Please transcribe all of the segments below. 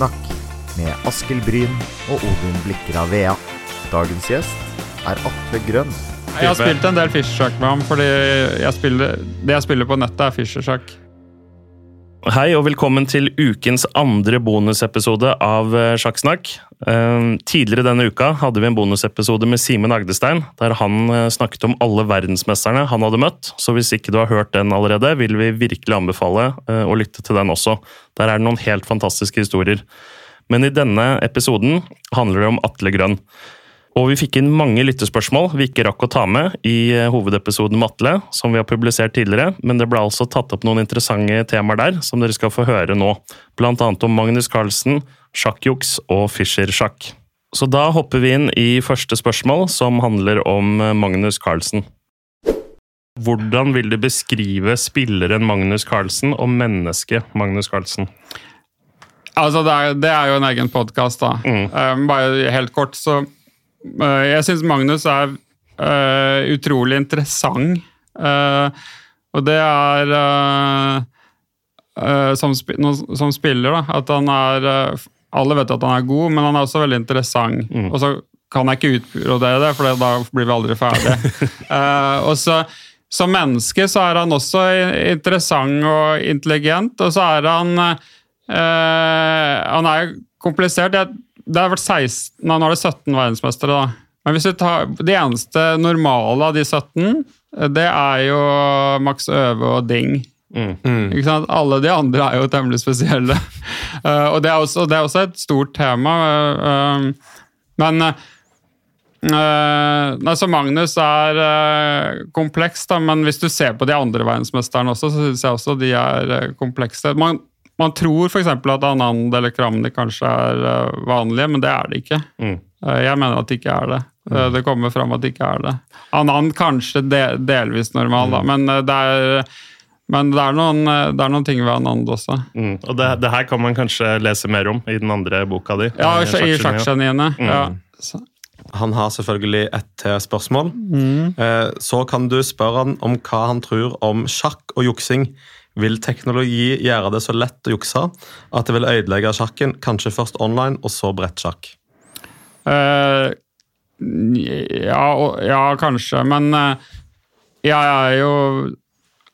Sjakksnakk med Askild Bryn og Odin Blikker av Vea. Dagens gjest er Atle Grønn. Jeg har spilt en del Fischer-sjakk med ham, fordi jeg spiller, det jeg spiller på nettet, er Fischer-sjakk. Hei og velkommen til ukens andre bonusepisode av eh, Sjakksnakk. Eh, Tidligere denne uka hadde vi en bonusepisode med Simen Agdestein, der han eh, snakket om alle verdensmesterne han hadde møtt. Så hvis ikke du har hørt den allerede, vil vi virkelig anbefale eh, å lytte til den også. Der er det noen helt fantastiske historier. Men i denne episoden handler det om Atle Grønn. Og vi fikk inn mange lyttespørsmål vi ikke rakk å ta med i eh, hovedepisoden med Atle, som vi har publisert tidligere, men det ble altså tatt opp noen interessante temaer der, som dere skal få høre nå. Blant annet om Magnus Carlsen, sjakkjuks og Fischer-sjakk. Så da hopper vi inn i første spørsmål, som handler om eh, Magnus Carlsen. Hvordan vil du beskrive spilleren Magnus Carlsen og mennesket Magnus Carlsen? Altså, det er, det er jo en egen podkast, da. Mm. Um, bare helt kort, så Jeg syns Magnus er uh, utrolig interessant. Uh, og det er uh, eh, som, sp no, som spiller, da, at han er eh, Alle vet at han er god, men han er også veldig interessant. Mm. Og så kan jeg ikke utbrodere det, for da blir vi aldri ferdig. Eh, og så som menneske så er han også interessant og intelligent, og så er han eh, Han er komplisert. Det, det har vært 16, nei, nå er det 17 verdensmestere, da. Men hvis du tar det eneste normale av de 17, det er jo Max Øve og Ding. Mm. Ikke sant? Alle de andre er jo temmelig spesielle. Uh, og det er, også, det er også et stort tema. Uh, men uh, altså Magnus er kompleks, da, men hvis du ser på de andre verdensmesterne også, så syns jeg også de er komplekse. Man, man tror f.eks. at Anand eller Kramnik kanskje er uh, vanlige, men det er det ikke. Mm. jeg mener at det ikke er det. det kommer fram at det ikke er det. Anand kanskje de, delvis normal, da, men det er men det er, noen, det er noen ting ved Anand også. Mm. Og det, det her kan man kanskje lese mer om i den andre boka di? Ja, eh, i. Sjakkgeniene. Ja. Så- Han har selvfølgelig et til spørsmål. Mm. Så kan du spørre han om hva han tror om sjakk og juksing. Vil teknologi gjøre det så lett å jukse at det vil ødelegge sjakken, kanskje først online og så brettsjakk? Uh, ja, ja, kanskje, men uh, jeg er jo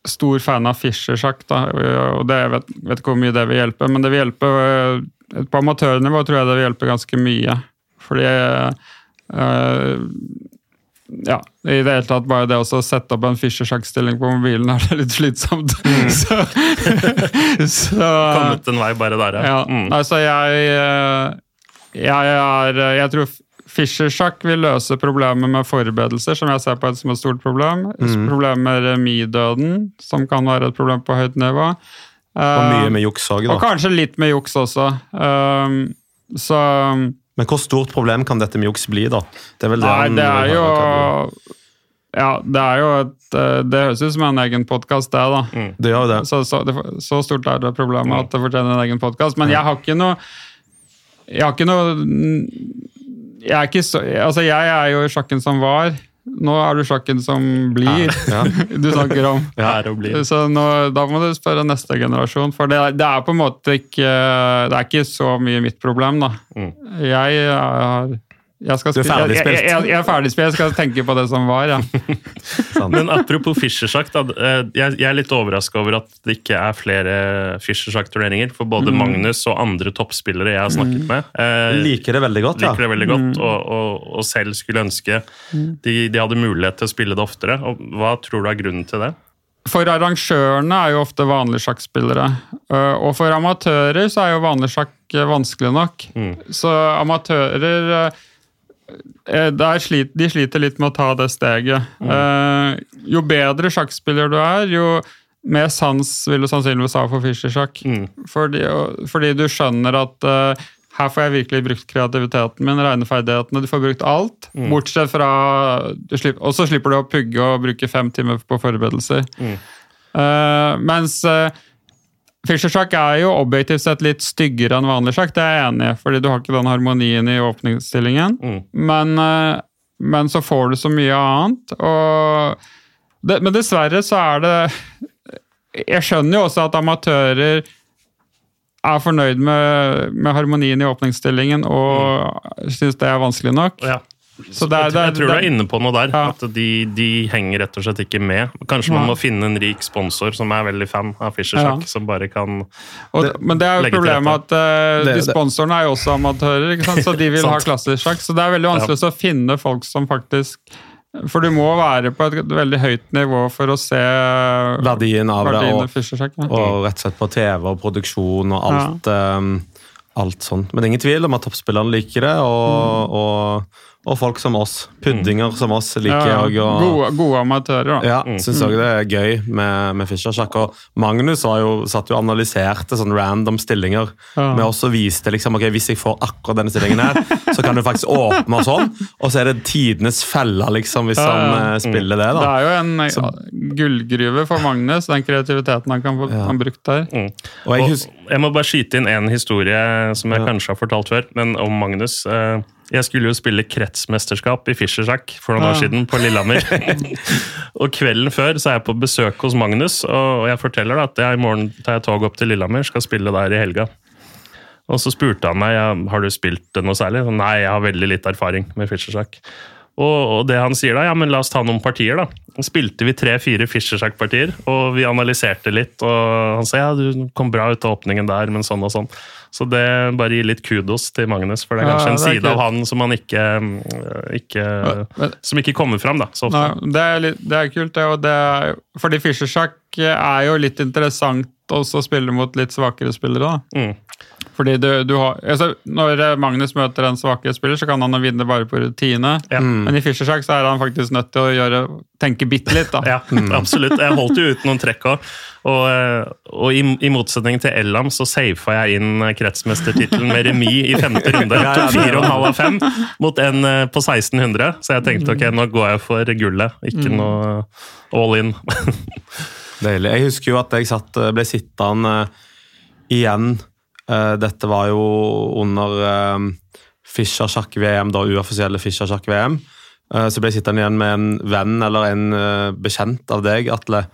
stor fan av Fischer-sjakk, og det, jeg vet, vet ikke hvor mye det vil hjelpe, men det vil hjelpe uh, På amatørnivå tror jeg det vil hjelpe ganske mye. Fordi eh, ja, i det hele tatt bare det å sette opp en Fischer-sjakkstilling på mobilen er det litt slitsomt. så, så Kommet en vei bare der, ja, Mm. altså jeg, eh, jeg er Jeg tror Fischer-sjakk vil løse problemet med forberedelser, som jeg ser på et, som et stort problem. Problemet med remidøden, som kan være et problem på høyt nivå. Og Eh, mye med juks òg, og kanskje litt med juks også. Um, så Men hvor stort problem kan dette med juks bli, da? Det er vel det Nei, han det er jo Ja, det er jo et eh, Det høres ut som en egen podkast, det, da. Mm. Det gjør det. Så, så, det, så stort er det problemet at det fortjener en egen podkast. Men jeg har ikke noe Jeg har ikke noe Jeg er ikke så Altså, jeg er jo i sjakken som var. Nå er du sjakken som blir, Ja. du snakker om. ja. Så nå, da må du spørre neste generasjon, for det, det er på en måte ikke Det er ikke så mye mitt problem, da. Mm. Jeg har jeg, skal Du er spille- jeg, jeg, jeg, jeg er ferdigspilt, jeg skal tenke på det som var, ja. Men apropos Fischer-sjakk, eh, jeg, jeg er litt overraska over at det ikke er flere Fischer-sjakk-turneringer. For både Mm. Magnus og andre toppspillere jeg har snakket med, eh, Liker det veldig godt, ja. liker det veldig Mm. godt, og, og, og selv skulle ønske de, de hadde mulighet til å spille det oftere. Og hva tror du er grunnen til det? For arrangørene er jo ofte vanlige sjakkspillere. øh, Og for amatører så er jo vanlig sjakk øh, vanskelig nok. Mm. Så amatører eh, der slit, De sliter litt med å ta det steget. Eh, Jo bedre sjakkspiller du er, jo mer sans vil du sannsynligvis ha for Fischer-sjakk. Mm. Fordi, fordi du skjønner at uh, her får jeg virkelig brukt kreativiteten min, regneferdighetene. Du får brukt alt, bortsett fra slipper, Og så slipper du å pugge og bruke fem timer på forberedelser. Mm. Eh, mens uh, Fischer-sjakk er jo objektivt sett litt styggere enn vanlig sjakk, det er jeg enig i, fordi du har ikke den harmonien i åpningsstillingen. Mm. Men, eh, men så får du så mye annet. Det, men dessverre så er det Jeg skjønner jo også at amatører er fornøyd med, med harmonien i åpningsstillingen og mm. syns det er vanskelig nok. Ja. Så det er, det er, jeg tror du er inne på noe der. Ja. At de, de, henger rett og slett ikke med. Kanskje man må finne en rik sponsor som er veldig fan av Fischer-sjakk, ja. som bare kan og, det, Men det er jo problemet at uh, de sponsorene er jo også amatører, så de vil ha klassisk sjakk. Så det er veldig vanskelig ja. å finne folk som faktisk for du må være på et veldig høyt nivå for å se verdien av det, og, ja. og, rett og slett på TV og produksjon og alt, ja. um, alt sånt. Men det er ingen tvil om at toppspillerne liker det, og, mm. og og folk som oss. Puddinger som oss liker jeg ja, og, gode, gode, amatører. Da. Ja, mm. syns òg det er gøy med, med Fischer-sjakk. Og Magnus jo, satt jo og analyserte sånn random stillinger. Ja. Med oss og viste liksom, ok, hvis jeg får akkurat denne stillingen her, så kan du faktisk åpne og sånn. Og så er det tidenes felle liksom, hvis ja, han uh, spiller det. da. Det er jo en så, gullgruve for Magnus, den kreativiteten han kan få ja. brukt der. Mm. Og jeg, og, jeg, må bare skyte inn en historie som jeg kanskje har fortalt før, men om Magnus. Uh, jeg skulle jo spille kretsmesterskap i Fischer-sjakk for noen år siden på Lillehammer. og kvelden før så er jeg på besøk hos Magnus, og jeg forteller da at jeg i morgen tar jeg tog opp til Lillehammer, skal spille der i helga. Og så spurte han meg har du spilt noe særlig. Nei, jeg har veldig litt erfaring med Fischer-sjakk. Og, det han sier da, ja, men la oss ta noen partier, da. Så spilte vi tre-fire Fischer-sjakk-partier, og vi analyserte litt. Og han sa ja, du kom bra ut av åpningen der, men sånn og sånn. Så det bare gir litt kudos til Magnus, for det er kanskje ja, er en side av han som han ikke, ikke Som ikke kommer fram da, så ofte. Nei, det, er litt, det er kult, det. Og det er, fordi Fischer-sjakk er jo litt interessant også å spille mot litt svakere spillere. da. Mm. Fordi du, du har, altså, Når Magnus møter en svakere spiller, så kan han vinne bare på rutine. Ja. Mm. Men i Fischer-sjakk så er han faktisk nødt til å gjøre, tenke bitte litt. da. Ja, mm. absolutt. Jeg holdt jo ut noen trekk òg. Og, eh, og i, i, motsetning til Ellam så safa jeg inn kretsmestertittelen med remis i femte runde. ja, fire og en halv av fem mot en eh, på 1600, så jeg tenkte ok, nå går jeg for gullet. Ikke mm. noe all in. Deilig. Jeg husker jo at jeg satt, ble sittende igjen Eh, dette var jo under eh, Fischer sjakk-VM, da uoffisielle Fischer sjakk-VM. Eh, så ble jeg sittende igjen med en venn eller en bekjent av deg, Atle.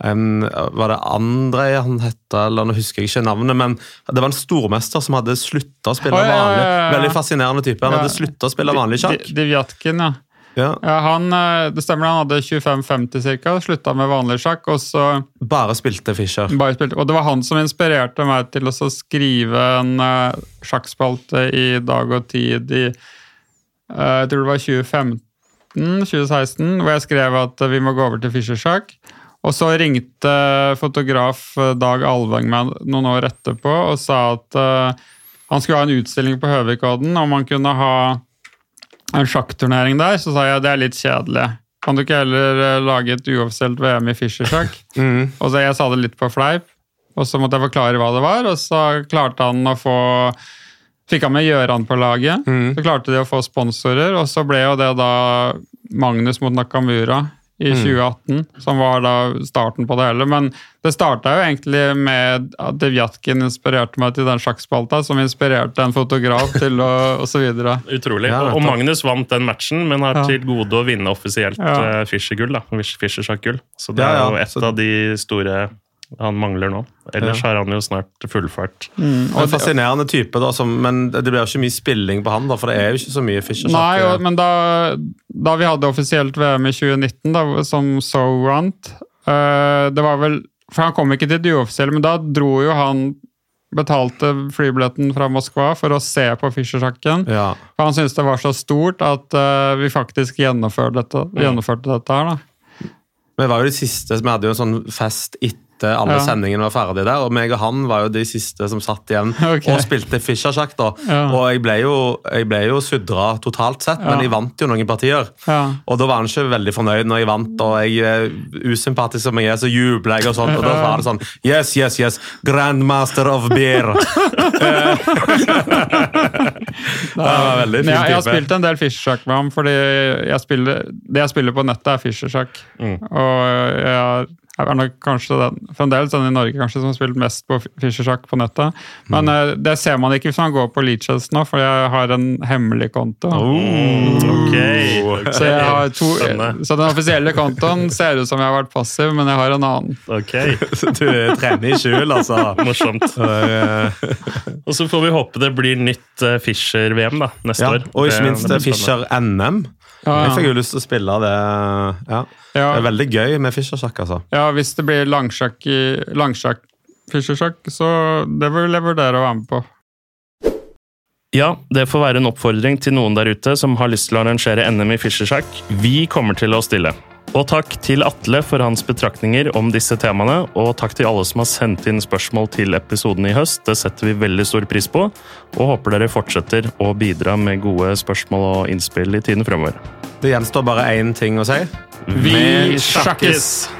En, var det Andrej han het, eller nå husker jeg ikke navnet, men det var en stormester som hadde slutta å spille vanlig. Veldig fascinerende type. Han hadde slutta å spille vanlig sjakk. Divjatkin, ja. Ja. han, eh, det stemmer, han hadde 25-50 ca. Slutta med vanlig sjakk. og så... Bare spilte Fischer. Bare spilte, og det var han som inspirerte meg til å skrive en uh, sjakkspalte i Dag og Tid i uh, Jeg tror det var 2015-2016, hvor jeg skrev at vi må gå over til Fischer-sjakk. Og så ringte fotograf Dag Alveng meg noen år etterpå og sa at uh, han skulle ha en utstilling på Høvikodden, om han kunne ha en sjakkturnering der, så sa jeg det er litt kjedelig. Kan du ikke heller eh, lage et uoffisielt VM i Fischer-sjakk? Mm. Og så Jeg sa det litt på fleip, og så måtte jeg forklare hva det var, og så klarte han å få Fikk han med Gjøran på laget. Mm. Så klarte de å få sponsorer, og så ble jo det da Magnus mot Nakamura i 2018, mm. som var da starten på det hele. Men det starta jo egentlig med at Devjatkin inspirerte meg til den sjakkspalta, som inspirerte en fotograf til å osv. Utrolig. Ja, og Magnus vant den matchen, men har ja. til gode å vinne offisielt ja. Eh, Fischer-gull. Fischer-sjakkgull. Så det er jo et av de store han mangler nå. Ellers ja. har han jo snart fullført. Mm, og en fascinerende type, da, som, men det blir jo ikke mye spilling på han, da, for det er jo ikke så mye Fischer. Nei, og, men da, da, vi hadde offisielt VM i 2019, da, som So Runt uh, Det var vel For han kom ikke til det uoffisielle, men da dro jo han betalte flybilletten fra Moskva for å se på Fischer-sjakken. Ja. For han syntes det var så stort at uh, vi faktisk gjennomførte dette, gjennomførte dette her. da. Vi var jo de siste, vi hadde jo en sånn fest etter etter alle ja. sendingene var ferdige der. Og meg og han var jo de siste som satt igjen okay. og spilte Fischer-sjakk. da. Ja. Og jeg ble jo, jeg ble jo sudra totalt sett, men jeg vant jo noen partier. Og da var han ikke veldig fornøyd når jeg vant, og jeg er usympatisk som jeg er, så jubler jeg og sånt. Og da var det sånn Yes, yes, yes! Grandmaster of beer! det var veldig fin type. Jeg, har spilt en del Fischer-sjakk med ham, fordi jeg spiller, det jeg spiller på nettet, er Fischer-sjakk. Mm. Og jeg er nok kanskje den, fremdeles den i Norge kanskje som har spilt mest på Fischer-sjakk på nettet. Men eh, det ser man ikke hvis man går på Leachess nå, for jeg har en hemmelig konto. Ok. Så, jeg har to, så den offisielle kontoen ser ut som jeg har vært passiv, men jeg har en annen. Ok, Du trener i skjul, altså. Morsomt. Eh, Og så får vi håpe det blir nytt eh, Fischer-VM da, neste Ja, år. og ikke minst det NM. Ja, Jeg fikk jo lyst til å spille det. Ja. Ja. Det er veldig gøy med Fischer-sjakk, altså. ja, hvis det blir langsjakk i langsjakk Fischer-sjakk, så det vil jeg vurdere å være med på. Ja, det får være en oppfordring til noen der ute som har lyst til å arrangere NM i Fischer-sjakk. Vi kommer til å stille. Og takk til Atle for hans betraktninger om disse temaene, og takk til alle som har sendt inn spørsmål til episoden i høst. Det setter vi veldig stor pris på, og håper dere fortsetter å bidra med gode spørsmål og innspill i tiden fremover. Det gjenstår bare én ting å si. Vi sjakkes!